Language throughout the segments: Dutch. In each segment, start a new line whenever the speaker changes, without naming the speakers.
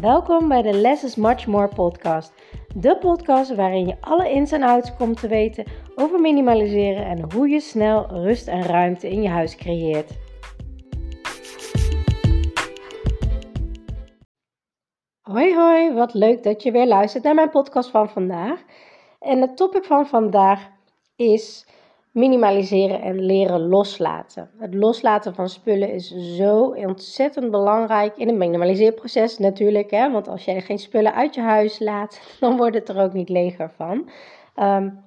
Welkom bij de Less is Much More podcast. De podcast waarin je alle ins en outs komt te weten over minimaliseren en hoe je snel rust en ruimte in je huis creëert. Hoi hoi, wat leuk dat je weer luistert naar mijn podcast van vandaag. En het topic van vandaag is minimaliseren en leren loslaten. Het loslaten van spullen is zo ontzettend belangrijk in het minimaliseerproces natuurlijk. Hè? Want als jij geen spullen uit je huis laat, dan wordt het er ook niet leger van. Um,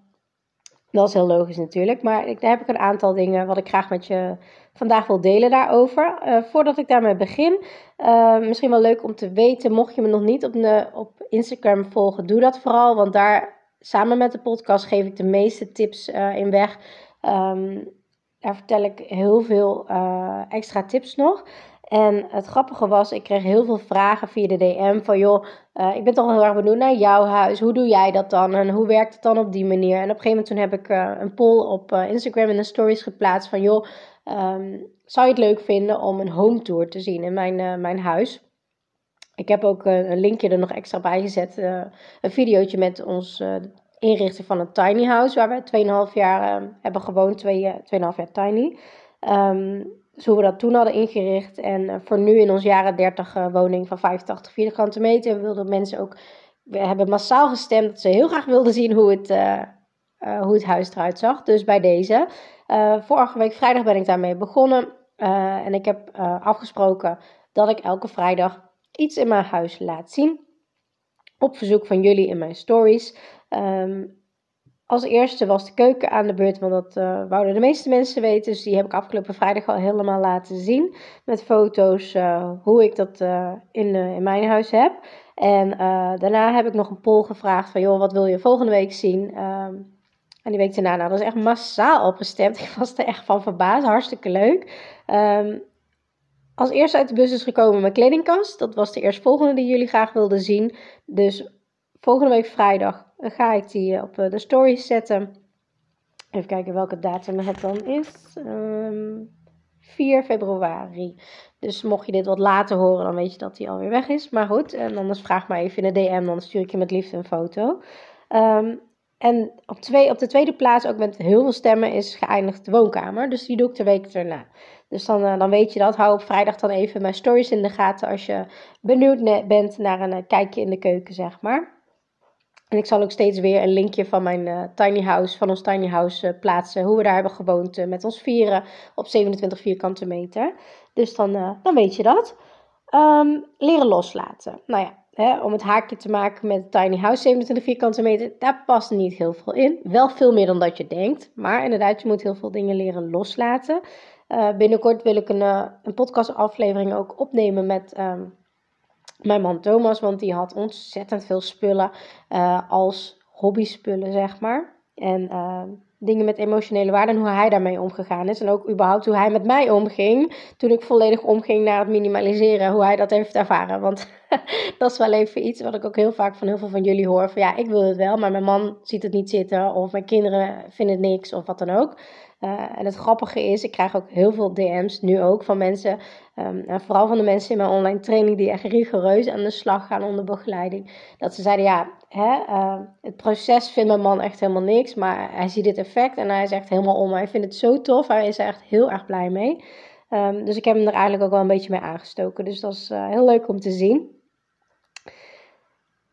dat is heel logisch natuurlijk. Maar ik, daar heb ik een aantal dingen wat ik graag met je vandaag wil delen daarover. Uh, voordat ik daarmee begin, uh, misschien wel leuk om te weten, mocht je me nog niet op, op Instagram volgen, doe dat vooral. Want daar samen met de podcast geef ik de meeste tips uh, in weg. Um, daar vertel ik heel veel uh, extra tips nog. En het grappige was, ik kreeg heel veel vragen via de DM van joh, uh, ik ben toch heel erg benieuwd naar jouw huis. Hoe doe jij dat dan? En hoe werkt het dan op die manier? En op een gegeven moment toen heb ik een poll op Instagram in de stories geplaatst van joh, um, zou je het leuk vinden om een home tour te zien in mijn, mijn huis? Ik heb ook een linkje er nog extra bij gezet. een videootje met ons inrichten van een tiny house, waar we 2,5 jaar uh, hebben gewoond, 2,5 jaar tiny. Um, dus hoe we dat toen hadden ingericht. En voor nu in ons jaren 30 uh, woning van 85 vierkante meter wilden mensen ook. We hebben massaal gestemd dat ze heel graag wilden zien hoe het, hoe het huis eruit zag. Dus bij deze. vorige week vrijdag ben ik daarmee begonnen. en ik heb afgesproken dat ik elke vrijdag iets in mijn huis laat zien. Op verzoek van jullie in mijn stories. Um, als eerste was de keuken aan de beurt, want dat uh, wouden de meeste mensen weten. Dus die heb ik afgelopen vrijdag al helemaal laten zien. Met foto's uh, hoe ik dat uh, in, in mijn huis heb. En daarna heb ik nog een poll gevraagd van, joh, wat wil je volgende week zien? Um, en die week daarna, nou, dat echt massaal opgestemd. Ik was er echt van verbaasd, hartstikke leuk. Um, als eerste uit de bus is gekomen mijn kledingkast. Dat was de eerstvolgende die jullie graag wilden zien. Dus volgende week vrijdag ga ik die op de stories zetten. Even kijken welke datum het dan is. Um, ehm, 4 februari. Dus mocht je dit wat later horen, dan weet je dat die alweer weg is. Maar goed, en anders vraag maar even in de DM, dan stuur ik je met liefde een foto. Um, en op, twee, op de tweede plaats, ook met heel veel stemmen, is geëindigd de woonkamer. Dus die doe ik de week erna. Dus dan, uh, dan weet je dat. Hou op vrijdag dan even mijn stories in de gaten als je benieuwd bent naar een uh, kijkje in de keuken, zeg maar. En ik zal ook steeds weer een linkje van mijn uh, tiny house, van ons tiny house plaatsen. Hoe we daar hebben gewoond met ons vieren op 27 vierkante meter. Dus dan, dan weet je dat. Um, leren loslaten. Nou ja, hè, om het haakje te maken met tiny house 27 vierkante meter, daar past niet heel veel in. Wel veel meer dan dat je denkt. Maar inderdaad, je moet heel veel dingen leren loslaten. Binnenkort wil ik een, een podcastaflevering ook opnemen met... Um, mijn man Thomas, want die had ontzettend veel spullen uh, als hobbyspullen, zeg maar. En dingen met emotionele waarde en hoe hij daarmee omgegaan is. En ook überhaupt hoe hij met mij omging toen ik volledig omging naar het minimaliseren. Hoe hij dat heeft ervaren. Want dat is wel even iets wat ik ook heel vaak van heel veel van jullie hoor. Van ja, ik wil het wel, maar mijn man ziet het niet zitten. Of mijn kinderen vinden het niks of wat dan ook. Uh, en het grappige is, ik krijg ook heel veel DM's nu ook van mensen, en vooral van de mensen in mijn online training die echt rigoureus aan de slag gaan onder begeleiding. Dat ze zeiden, ja, hè, uh, het proces vindt mijn man echt helemaal niks, maar hij ziet dit effect en hij is echt helemaal om. Hij vindt het zo tof, hij is er echt heel erg blij mee. Um, dus ik heb hem er eigenlijk ook wel een beetje mee aangestoken. Dus dat is uh, heel leuk om te zien.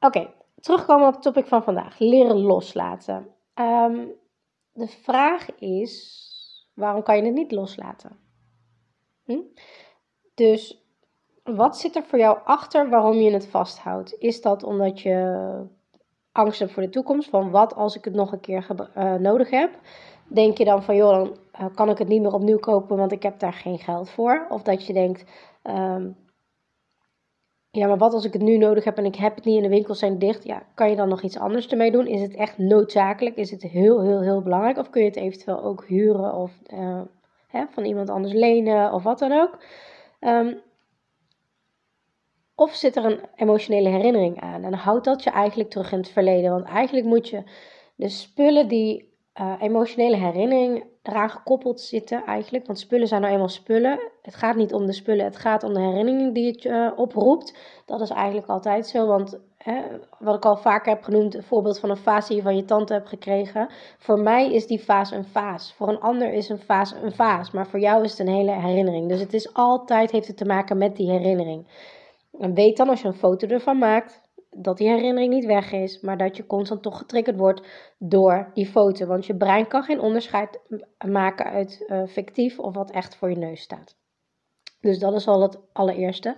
Oké, terugkomen op het topic van vandaag. Leren loslaten. Um, de vraag is, waarom kan je het niet loslaten? Hm? Dus wat zit er voor jou achter waarom je het vasthoudt? Is dat omdat je angst hebt voor de toekomst? Van wat als ik het nog een keer uh, nodig heb? Denk je dan van, joh, dan uh, kan ik het niet meer opnieuw kopen, want ik heb daar geen geld voor? Of dat je denkt, um, ja, maar wat als ik het nu nodig heb en ik heb het niet in de winkels zijn dicht? Ja, kan je dan nog iets anders ermee doen? Is het echt noodzakelijk? Is het heel, heel, heel belangrijk? Of kun je het eventueel ook huren of uh, hè, van iemand anders lenen of wat dan ook? Um, of zit er een emotionele herinnering aan? En houdt dat je eigenlijk terug in het verleden? Want eigenlijk moet je de spullen die uh, emotionele herinnering eraan gekoppeld zitten eigenlijk. Want spullen zijn nou eenmaal spullen. Het gaat niet om de spullen, het gaat om de herinneringen die het uh, oproept. Dat is eigenlijk altijd zo. Want hè, wat ik al vaker heb genoemd, het voorbeeld van een vaas die je van je tante hebt gekregen. Voor mij is die vaas een vaas. Voor een ander is een vaas een vaas. Maar voor jou is het een hele herinnering. Dus het is altijd, heeft het te maken met die herinnering. En weet dan als je een foto ervan maakt, dat die herinnering niet weg is, maar dat je constant toch getriggerd wordt door die foto. Want je brein kan geen onderscheid maken uit uh, fictief of wat echt voor je neus staat. Dus dat is al het allereerste.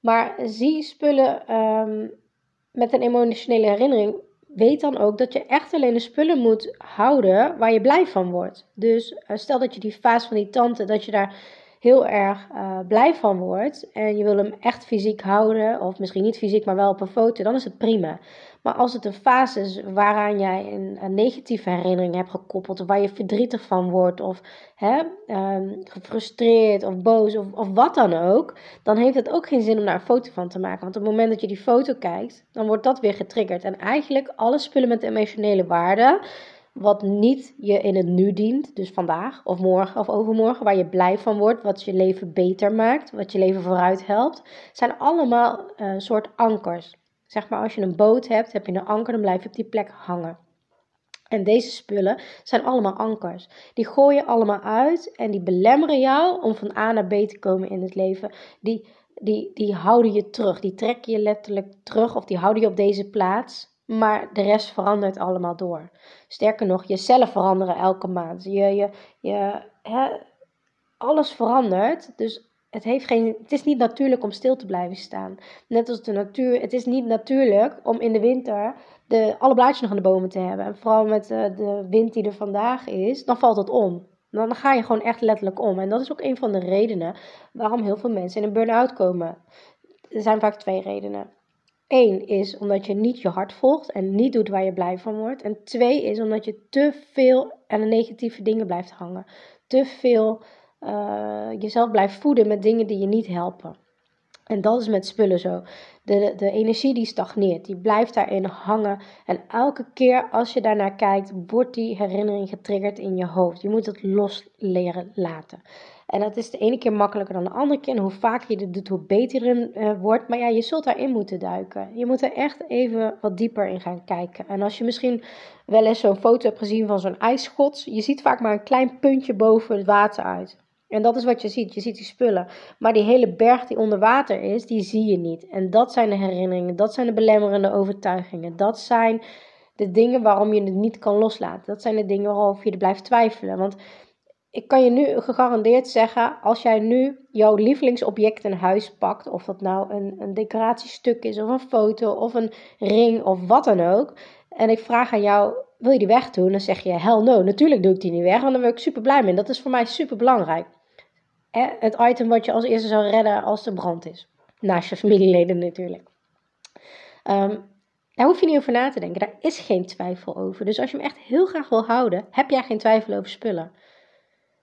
Maar zie spullen um, met een emotionele herinnering. Weet dan ook dat je echt alleen de spullen moet houden waar je blij van wordt. Dus uh, stel dat je die vaas van die tante, dat je daar heel erg uh, blij van wordt en je wil hem echt fysiek houden, of misschien niet fysiek, maar wel op een foto, dan is het prima. Maar als het een fase is waaraan jij een, negatieve herinnering hebt gekoppeld, of waar je verdrietig van wordt, of hè, um, gefrustreerd of boos, of, of wat dan ook, dan heeft het ook geen zin om daar een foto van te maken. Want op het moment dat je die foto kijkt, dan wordt dat weer getriggerd. En eigenlijk alle spullen met emotionele waarde wat niet je in het nu dient, dus vandaag of morgen of overmorgen, waar je blij van wordt, wat je leven beter maakt, wat je leven vooruit helpt, zijn allemaal een uh, soort ankers. Zeg maar, als je een boot hebt, heb je een anker, dan blijf je op die plek hangen. En deze spullen zijn allemaal ankers. Die gooi je allemaal uit en die belemmeren jou om van A naar B te komen in het leven. Die, die, die houden je terug, die trekken je letterlijk terug of die houden je op deze plaats maar de rest verandert allemaal door. Sterker nog, je cellen veranderen elke maand. Je, je, je, hè, alles verandert. Dus het, heeft geen, het is niet natuurlijk om stil te blijven staan. Net als de natuur. Het is niet natuurlijk om in de winter de, alle blaadjes nog aan de bomen te hebben. En vooral met de, de wind die er vandaag is, dan valt het om. Dan ga je gewoon echt letterlijk om. En dat is ook een van de redenen waarom heel veel mensen in een burn-out komen. Er zijn vaak twee redenen. Eén is omdat je niet je hart volgt en niet doet waar je blij van wordt. En twee is omdat je te veel aan de negatieve dingen blijft hangen. Te veel uh, jezelf blijft voeden met dingen die je niet helpen. En dat is met spullen zo. De, de energie die stagneert, die blijft daarin hangen. En elke keer als je daarnaar kijkt, wordt die herinnering getriggerd in je hoofd. Je moet het los leren laten. En dat is de ene keer makkelijker dan de andere keer. En hoe vaker je dit doet, hoe beter het uh, wordt. Maar ja, je zult daarin moeten duiken. Je moet er echt even wat dieper in gaan kijken. En als je misschien wel eens zo'n foto hebt gezien van zo'n ijsschots. Je ziet vaak maar een klein puntje boven het water uit. En dat is wat je ziet. Je ziet die spullen. Maar die hele berg die onder water is, die zie je niet. En dat zijn de herinneringen. Dat zijn de belemmerende overtuigingen. Dat zijn de dingen waarom je het niet kan loslaten. Dat zijn de dingen waarover je er blijft twijfelen. Want ik kan je nu gegarandeerd zeggen, als jij nu jouw lievelingsobject in huis pakt, of dat nou een, een decoratiestuk is, of een foto, of een ring, of wat dan ook, en ik vraag aan jou, wil je die wegdoen? Dan zeg je, hell no, natuurlijk doe ik die niet weg, want dan ben ik super blij mee. Dat is voor mij super belangrijk. Het item wat je als eerste zou redden als er brand is. Naast je familieleden natuurlijk. Um, daar hoef je niet over na te denken. Daar is geen twijfel over. Dus als je hem echt heel graag wil houden, heb jij geen twijfel over spullen.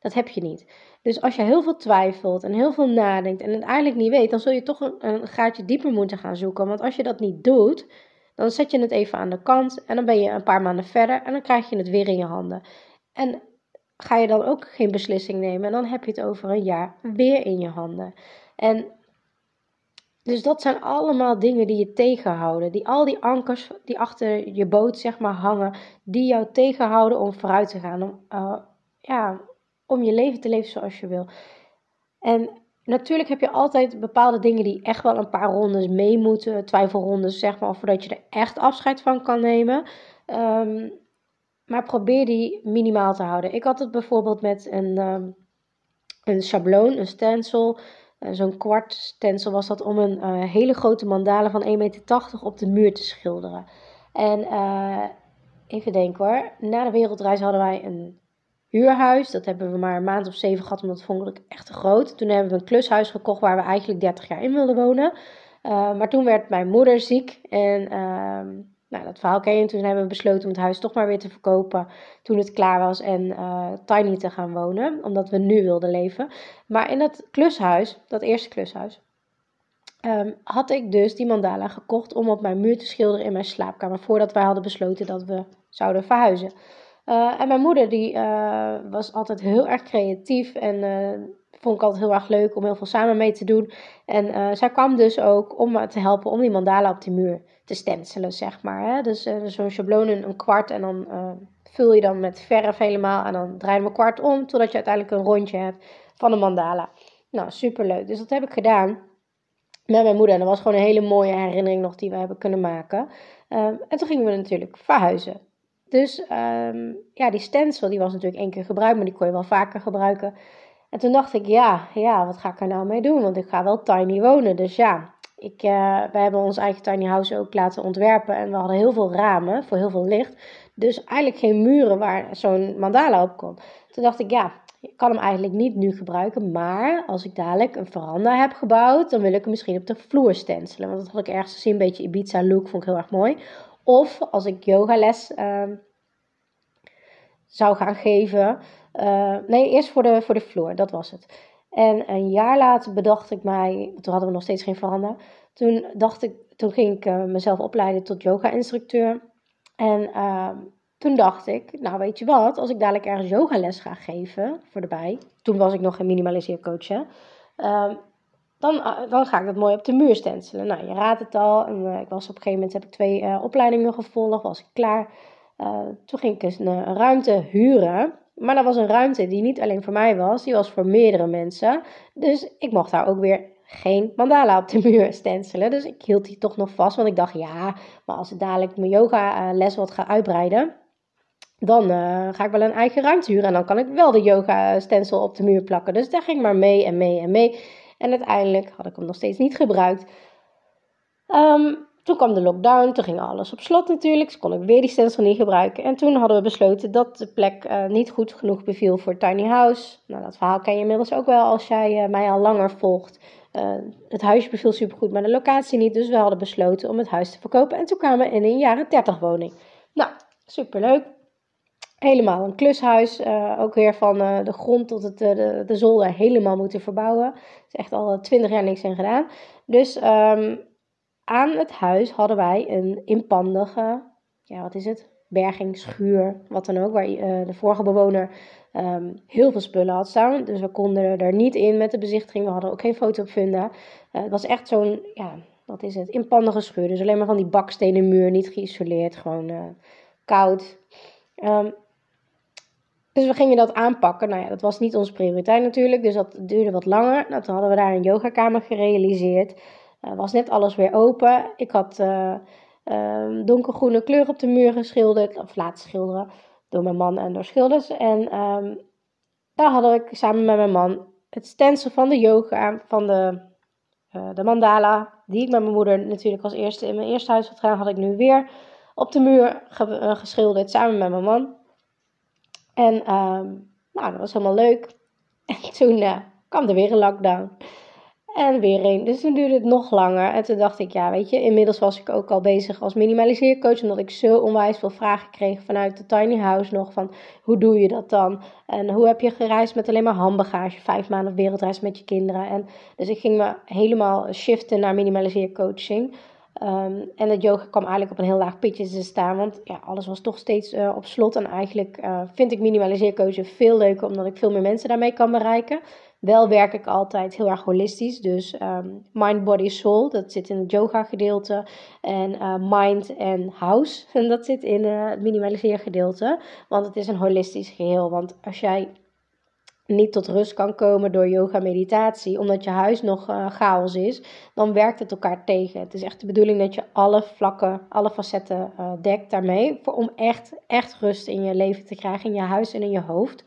Dat heb je niet. Dus als je heel veel twijfelt en heel veel nadenkt en het eigenlijk niet weet, dan zul je toch een, een gaatje dieper moeten gaan zoeken. Want als je dat niet doet, dan zet je het even aan de kant en dan ben je een paar maanden verder en dan krijg je het weer in je handen. En ga je dan ook geen beslissing nemen en dan heb je het over een jaar weer in je handen. En dus dat zijn allemaal dingen die je tegenhouden. Die, al die ankers die achter je boot zeg maar hangen, die jou tegenhouden om vooruit te gaan. Om, uh, ja, om je leven te leven zoals je wil. En natuurlijk heb je altijd bepaalde dingen die echt wel een paar rondes mee moeten, twijfelrondes zeg maar, voordat je er echt afscheid van kan nemen. Um, maar probeer die minimaal te houden. Ik had het bijvoorbeeld met een, um, een schabloon, een stencil. Uh, Zo'n kwart stencil was dat om een uh, hele grote mandala van 1,80 meter op de muur te schilderen. En uh, even denken hoor. Na de wereldreis hadden wij een huurhuis. Dat hebben we maar een maand of zeven gehad, omdat vond ik echt te groot. Toen hebben we een klushuis gekocht waar we eigenlijk 30 jaar in wilden wonen. Uh, maar toen werd mijn moeder ziek en uh, nou, dat verhaal ken je. En toen hebben we besloten om het huis toch maar weer te verkopen toen het klaar was en uh, tiny te gaan wonen, omdat we nu wilden leven. Maar in dat klushuis, dat eerste klushuis, um, had ik dus die mandala gekocht om op mijn muur te schilderen in mijn slaapkamer, voordat wij hadden besloten dat we zouden verhuizen. Uh, en mijn moeder die uh, was altijd heel erg creatief en uh, vond ik altijd heel erg leuk om heel veel samen mee te doen. En zij kwam dus ook om me te helpen om die mandala op die muur te stencelen, zeg maar. Hè? Dus zo'n schabloon in een kwart en dan vul je dan met verf helemaal en dan draai je hem een kwart om totdat je uiteindelijk een rondje hebt van een mandala. Nou, superleuk. Dus dat heb ik gedaan met mijn moeder. En dat was gewoon een hele mooie herinnering nog die we hebben kunnen maken. Um, en toen gingen we natuurlijk verhuizen. Dus um, ja, die stencil die was natuurlijk één keer gebruikt, maar die kon je wel vaker gebruiken. En toen dacht ik, ja, ja, wat ga ik er nou mee doen? Want ik ga wel tiny wonen. Dus ja, ik, uh, we hebben ons eigen tiny house ook laten ontwerpen. En we hadden heel veel ramen voor heel veel licht. Dus eigenlijk geen muren waar zo'n mandala op kon. Toen dacht ik, ja, ik kan hem eigenlijk niet nu gebruiken. Maar als ik dadelijk een veranda heb gebouwd, dan wil ik hem misschien op de vloer stencelen. Want dat had ik ergens gezien, een beetje Ibiza look, vond ik heel erg mooi. Of als ik yogales uh, zou gaan geven. Uh, nee, eerst voor de, voor de vloer, dat was het. En een jaar later bedacht ik mij, toen hadden we nog steeds geen veranda. Toen, dacht ik, toen ging ik uh, mezelf opleiden tot yoga-instructeur. En ehm, toen dacht ik, nou weet je wat, als ik dadelijk ergens yogales ga geven voor de bij. Toen was ik nog geen minimaliseercoach, hè. Uh, dan, eh, dan ga ik dat mooi op de muur stencelen. Nou, je raadt het al. En, uh, ik was op een gegeven moment heb ik twee uh, opleidingen gevolgd, was ik klaar. toen ging ik een ruimte huren. Maar dat was een ruimte die niet alleen voor mij was, die was voor meerdere mensen. Dus ik mocht daar ook weer geen mandala op de muur stencelen. Dus ik hield die toch nog vast, want ik dacht, ja, maar als ik dadelijk mijn yoga les wat ga uitbreiden, dan ga ik wel een eigen ruimte huren en dan kan ik wel de yoga stencil op de muur plakken. Dus daar ging ik maar mee en mee en mee. En uiteindelijk had ik hem nog steeds niet gebruikt. Um, toen kwam de lockdown, toen ging alles op slot natuurlijk. Dus kon ik weer die stencil niet gebruiken. En toen hadden we besloten dat de plek uh, niet goed genoeg beviel voor Tiny House. Nou, dat verhaal ken je inmiddels ook wel als jij uh, mij al langer volgt. Uh, het huisje beviel supergoed, maar de locatie niet. Dus we hadden besloten om het huis te verkopen. En toen kwamen we in een jaren 30 woning. Nou, superleuk. Helemaal een klushuis. Uh, ook weer van uh, de grond tot het, uh, de, de zolder helemaal moeten verbouwen. Er is echt al twintig jaar niks in gedaan. Dus um, aan het huis hadden wij een inpandige, ja wat is het? Berging, schuur, wat dan ook. Waar de vorige bewoner um, heel veel spullen had staan. Dus we konden er niet in met de bezichtiging. We hadden ook geen foto op vinden. het was echt zo'n, ja wat is het? Inpandige schuur. Dus alleen maar van die bakstenen muur, niet geïsoleerd. Gewoon koud. Um, dus we gingen dat aanpakken. Nou ja, dat was niet onze prioriteit natuurlijk, dus dat duurde wat langer. Nou, toen hadden we daar een yogakamer gerealiseerd. Uh, was net alles weer open. Ik had uh, donkergroene kleur op de muur geschilderd, of laten schilderen door mijn man en door schilders. En um, daar hadden ik samen met mijn man het stencil van de yoga, van de, eh, de mandala, die ik met mijn moeder natuurlijk als eerste in mijn eerste huis had gedaan, had ik nu weer op de muur ge geschilderd samen met mijn man. En um, nou, dat was helemaal leuk. En toen uh, kwam er weer een lockdown. En weer een. Dus toen duurde het nog langer. En toen dacht ik, ja, weet je, inmiddels was ik ook al bezig als minimaliseercoach. Omdat ik zo onwijs veel vragen kreeg vanuit de tiny house nog. Van, hoe doe je dat dan? En hoe heb je gereisd met alleen maar handbagage? Vijf maanden wereldreis met je kinderen. En dus ik ging me helemaal shiften naar minimaliseercoaching. Um, en het yoga kwam eigenlijk op een heel laag pitje te staan, want ja, alles was toch steeds uh, op slot. En eigenlijk uh, vind ik minimaliseercoachen veel leuker, omdat ik veel meer mensen daarmee kan bereiken. Wel werk ik altijd heel erg holistisch, dus um, mind, body, soul, dat zit in het yoga gedeelte. En uh, mind en house, en dat zit in het minimaliseergedeelte. Want het is een holistisch geheel, want als jij niet tot rust kan komen door yoga meditatie, omdat je huis nog uh, chaos is, dan werkt het elkaar tegen. Het is echt de bedoeling dat je alle vlakken, alle facetten uh, dekt daarmee, voor, om echt, echt rust in je leven te krijgen, in je huis en in je hoofd.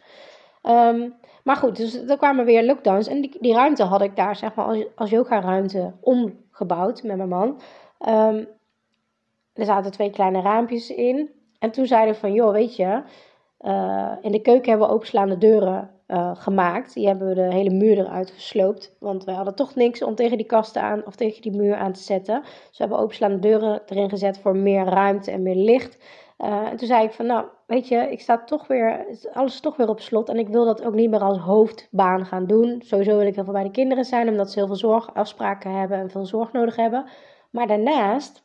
Um, maar goed, dus er kwamen weer lockdowns en die, die ruimte had ik daar zeg maar als, als yoga ruimte omgebouwd met mijn man. Um, er zaten twee kleine raampjes in en toen zeiden we van, joh, weet je, uh, in de keuken hebben we openslaande deuren uh, gemaakt. Die hebben we de hele muur eruit gesloopt. Want we hadden toch niks om tegen die kasten aan of tegen die muur aan te zetten. Dus we hebben openslaande deuren erin gezet voor meer ruimte en meer licht. Uh, en toen zei ik van, nou, weet je, ik sta toch weer, alles is toch weer op slot. En ik wil dat ook niet meer als hoofdbaan gaan doen. Sowieso wil ik heel veel bij de kinderen zijn, omdat ze heel veel zorgafspraken hebben en veel zorg nodig hebben. Maar daarnaast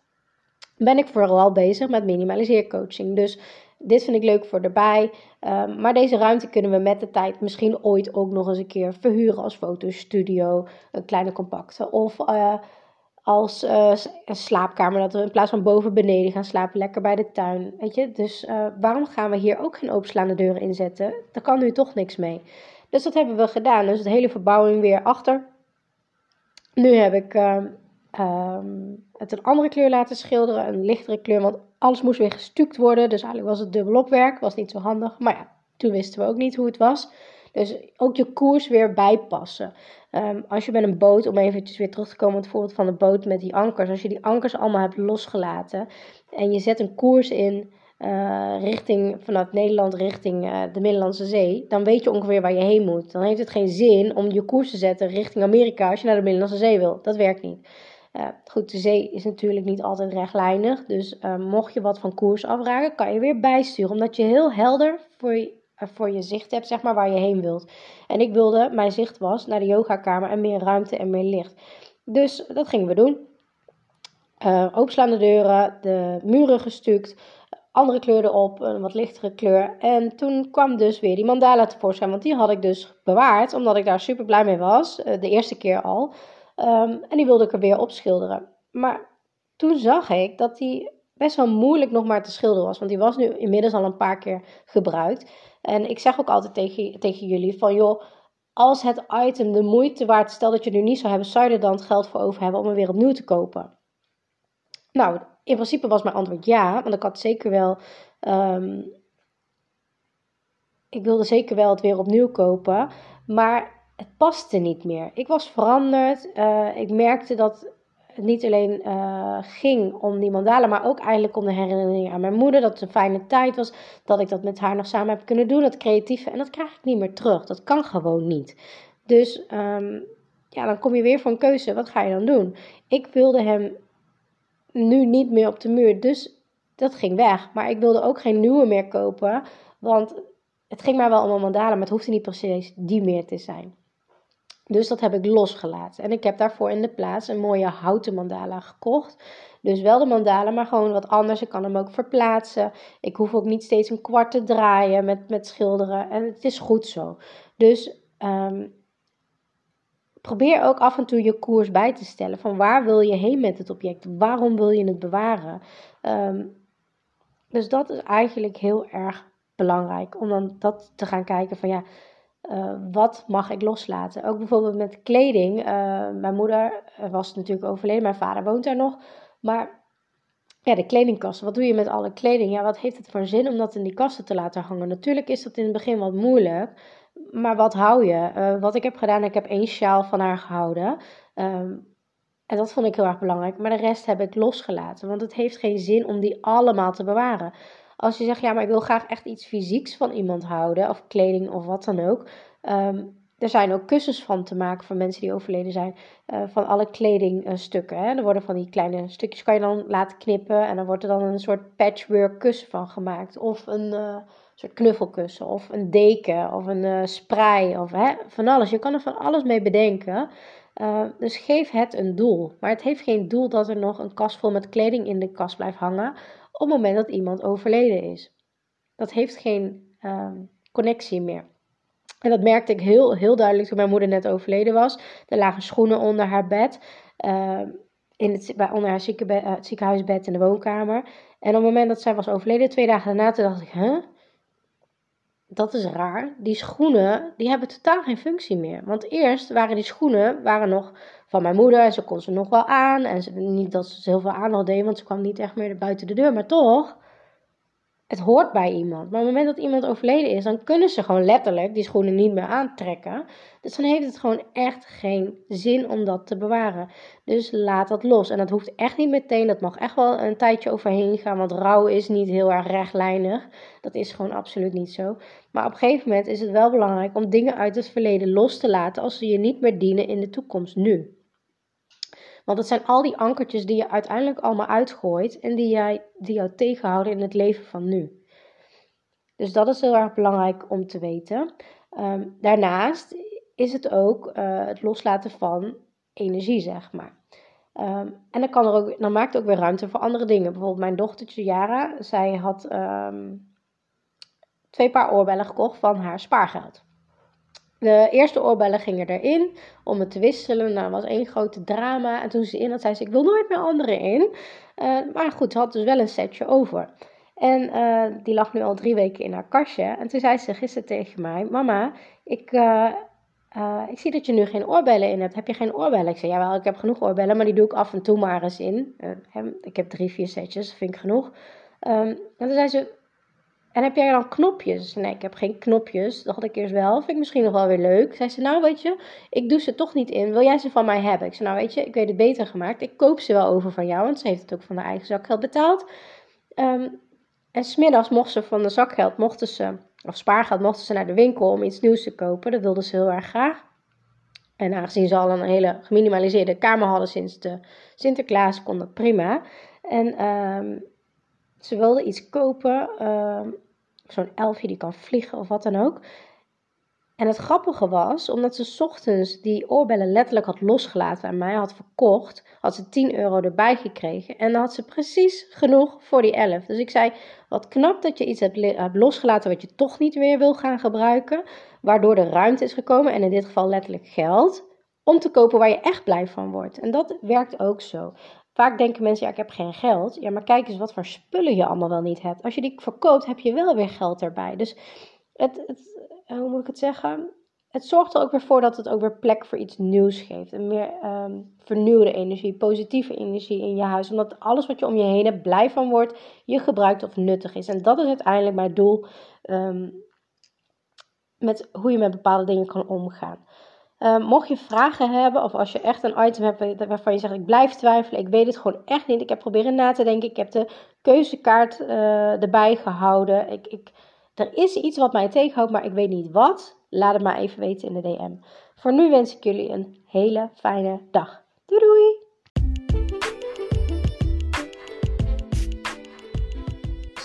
ben ik vooral bezig met minimaliseercoaching. Dus dit vind ik leuk voor erbij. Ehm, maar deze ruimte kunnen we met de tijd misschien ooit ook nog eens een keer verhuren als fotostudio. Een kleine compacte. Of uh, als uh, een slaapkamer, dat we in plaats van boven beneden gaan slapen, lekker bij de tuin. Weet je, dus uh, waarom gaan we hier ook geen openslaande deuren inzetten? Daar kan nu toch niks mee. Dus dat hebben we gedaan. Dus de hele verbouwing weer achter. Nu heb ik uh, het een andere kleur laten schilderen, een lichtere kleur, want alles moest weer gestuukt worden. Dus eigenlijk was het dubbelop werk, was niet zo handig. Maar ja, toen wisten we ook niet hoe het was. Dus ook je koers weer bijpassen. Um, als je met een boot, om eventjes weer terug te komen op het voorbeeld van de boot met die ankers. Als je die ankers allemaal hebt losgelaten en je zet een koers in uh, richting, vanuit Nederland richting uh, de Middellandse Zee, dan weet je ongeveer waar je heen moet. Dan heeft het geen zin om je koers te zetten richting Amerika als je naar de Middellandse Zee wil. Dat werkt niet. Uh, goed, de zee is natuurlijk niet altijd rechtlijnig. Dus mocht je wat van koers afraken, kan je weer bijsturen. Omdat je heel helder voor je, voor je zicht hebt, zeg maar, waar je heen wilt. En ik wilde, mijn zicht was naar de yogakamer en meer ruimte en meer licht. Dus dat gingen we doen. Openslaande deuren, de muren gestuukt, andere kleur erop, een wat lichtere kleur. En toen kwam dus weer die mandala tevoorschijn, want die had ik dus bewaard, omdat ik daar super blij mee was, de eerste keer al. Um, en die wilde ik er weer opschilderen. Maar toen zag ik dat die best wel moeilijk nog maar te schilderen was, want die was nu inmiddels al een paar keer gebruikt. En ik zeg ook altijd tegen, tegen jullie van joh, als het item de moeite waard, stel dat je het nu niet zou hebben, zou je er dan het geld voor over hebben om hem weer opnieuw te kopen? Nou, in principe was mijn antwoord ja, want ik had zeker wel. Um, ik wilde zeker wel het weer opnieuw kopen, maar het paste niet meer. Ik was veranderd. Uh, ik merkte dat het niet alleen uh, ging om die mandala, maar ook eigenlijk om de herinnering aan mijn moeder. Dat het een fijne tijd was, dat ik dat met haar nog samen heb kunnen doen, dat creatieve. En dat krijg ik niet meer terug. Dat kan gewoon niet. Dus um, ja, dan kom je weer voor een keuze. Wat ga je dan doen? Ik wilde hem nu niet meer op de muur, dus dat ging weg. Maar ik wilde ook geen nieuwe meer kopen, want het ging maar wel om een mandala, maar het hoefde niet precies die meer te zijn. Dus dat heb ik losgelaten. En ik heb daarvoor in de plaats een mooie houten mandala gekocht. Dus wel de mandala, maar gewoon wat anders. Ik kan hem ook verplaatsen. Ik hoef ook niet steeds een kwart te draaien met, met schilderen. En het is goed zo. Dus um, probeer ook af en toe je koers bij te stellen. Van waar wil je heen met het object? Waarom wil je het bewaren? Um, dus dat is eigenlijk heel erg belangrijk. Om dan dat te gaan kijken van ja uh, wat mag ik loslaten? Ook bijvoorbeeld met kleding. Uh, mijn moeder was natuurlijk overleden, mijn vader woont daar nog. Maar ja, de kledingkasten. Wat doe je met alle kleding? Ja, wat heeft het voor zin om dat in die kasten te laten hangen? Natuurlijk is dat in het begin wat moeilijk. Maar wat hou je? Wat ik heb gedaan, ik heb één sjaal van haar gehouden. Um, en dat vond ik heel erg belangrijk. Maar de rest heb ik losgelaten. Want het heeft geen zin om die allemaal te bewaren. Als je zegt, ja, maar ik wil graag echt iets fysieks van iemand houden, of kleding of wat dan ook. Um, er zijn ook kussens van te maken voor mensen die overleden zijn. Uh, van alle kledingstukken. Er worden van die kleine stukjes kan je dan laten knippen. En dan wordt er dan een soort patchwork kussen van gemaakt. Of een uh, soort knuffelkussen. Of een deken. Of een uh, sprei. Of hè, van alles. Je kan er van alles mee bedenken. dus geef het een doel. Maar het heeft geen doel dat er nog een kast vol met kleding in de kast blijft hangen op het moment dat iemand overleden is. Dat heeft geen um, connectie meer. En dat merkte ik heel, heel duidelijk toen mijn moeder net overleden was. Er lagen schoenen onder haar bed. Uh, in het, onder haar zieke, uh, ziekenhuisbed in de woonkamer. En op het moment dat zij was overleden, twee dagen daarna, toen dacht ik, huh? Dat is raar. Die schoenen, die hebben totaal geen functie meer. Want eerst waren die schoenen waren nog van mijn moeder. En ze kon ze nog wel aan. En ze, niet dat ze heel veel aan had deed, want ze kwam niet echt meer buiten de deur. Maar toch, het hoort bij iemand. Maar op het moment dat iemand overleden is, dan kunnen ze gewoon letterlijk die schoenen niet meer aantrekken. Dus dan heeft het gewoon echt geen zin om dat te bewaren. Dus laat dat los. En dat hoeft echt niet meteen. Dat mag echt wel een tijdje overheen gaan. Want rouw is niet heel erg rechtlijnig. Dat is gewoon absoluut niet zo. Maar op een gegeven moment is het wel belangrijk om dingen uit het verleden los te laten als ze je niet meer dienen in de toekomst nu. Want het zijn al die ankertjes die je uiteindelijk allemaal uitgooit en die, jij, die jou tegenhouden in het leven van nu. Dus dat is heel erg belangrijk om te weten. Um, daarnaast is het ook uh, het loslaten van energie, zeg maar. Um, en dan, kan er ook, dan maakt het ook weer ruimte voor andere dingen. Bijvoorbeeld mijn dochtertje Jara, zij had um, twee paar oorbellen gekocht van haar spaargeld. De eerste oorbellen gingen erin om het te wisselen. Nou, dat was één grote drama. En toen ze in had, zei ze: Ik wil nooit meer andere in. Uh, maar goed, ze had dus wel een setje over. En uh, die lag nu al drie weken in haar kastje. En toen zei ze gisteren tegen mij: Mama, ik, uh, ik zie dat je nu geen oorbellen in hebt. Heb je geen oorbellen? Ik zei: Jawel, ik heb genoeg oorbellen, maar die doe ik af en toe maar eens in. ik heb drie, vier setjes, vind ik genoeg. Um, en toen zei ze: en heb jij dan knopjes? Nee, ik heb geen knopjes. Dat had ik eerst wel. Vind ik misschien nog wel weer leuk. Zei ze, nou weet je, ik doe ze toch niet in. Wil jij ze van mij hebben? Ik zei, nou weet je, ik weet het beter gemaakt. Ik koop ze wel over van jou. Want ze heeft het ook van haar eigen zakgeld betaald. Um, en smiddags mocht ze van de zakgeld, mochten ze, of spaargeld, mochten ze naar de winkel om iets nieuws te kopen. Dat wilde ze heel erg graag. En aangezien ze al een hele geminimaliseerde kamer hadden sinds de Sinterklaas, kon dat prima. En um, ze wilde iets kopen, uh, zo'n elfje die kan vliegen of wat dan ook. En het grappige was, omdat ze ochtends die oorbellen letterlijk had losgelaten en mij had verkocht, had ze 10 euro erbij gekregen. En dan had ze precies genoeg voor die 11. Dus ik zei, wat knap dat je iets hebt, losgelaten wat je toch niet meer wil gaan gebruiken. Waardoor er ruimte is gekomen, en in dit geval letterlijk geld, om te kopen waar je echt blij van wordt. En dat werkt ook zo. Vaak denken mensen, ja, ik heb geen geld. Ja, maar kijk eens wat voor spullen je allemaal wel niet hebt. Als je die verkoopt, heb je wel weer geld erbij. Dus het, het hoe moet ik het zeggen? Het zorgt er ook weer voor dat het ook weer plek voor iets nieuws geeft. Een meer um, vernieuwde energie, positieve energie in je huis. Omdat alles wat je om je heen hebt blij van wordt, je gebruikt of nuttig is. En dat is uiteindelijk mijn doel um, met hoe je met bepaalde dingen kan omgaan. Uh, mocht je vragen hebben of als je echt een item hebt waarvan je zegt ik blijf twijfelen, ik weet het gewoon echt niet. Ik heb proberen na te denken, ik heb de keuzekaart uh, erbij gehouden. Ik, ik, er is iets wat mij tegenhoudt, maar ik weet niet wat. Laat het maar even weten in de DM. Voor nu wens ik jullie een hele fijne dag. Doei doei!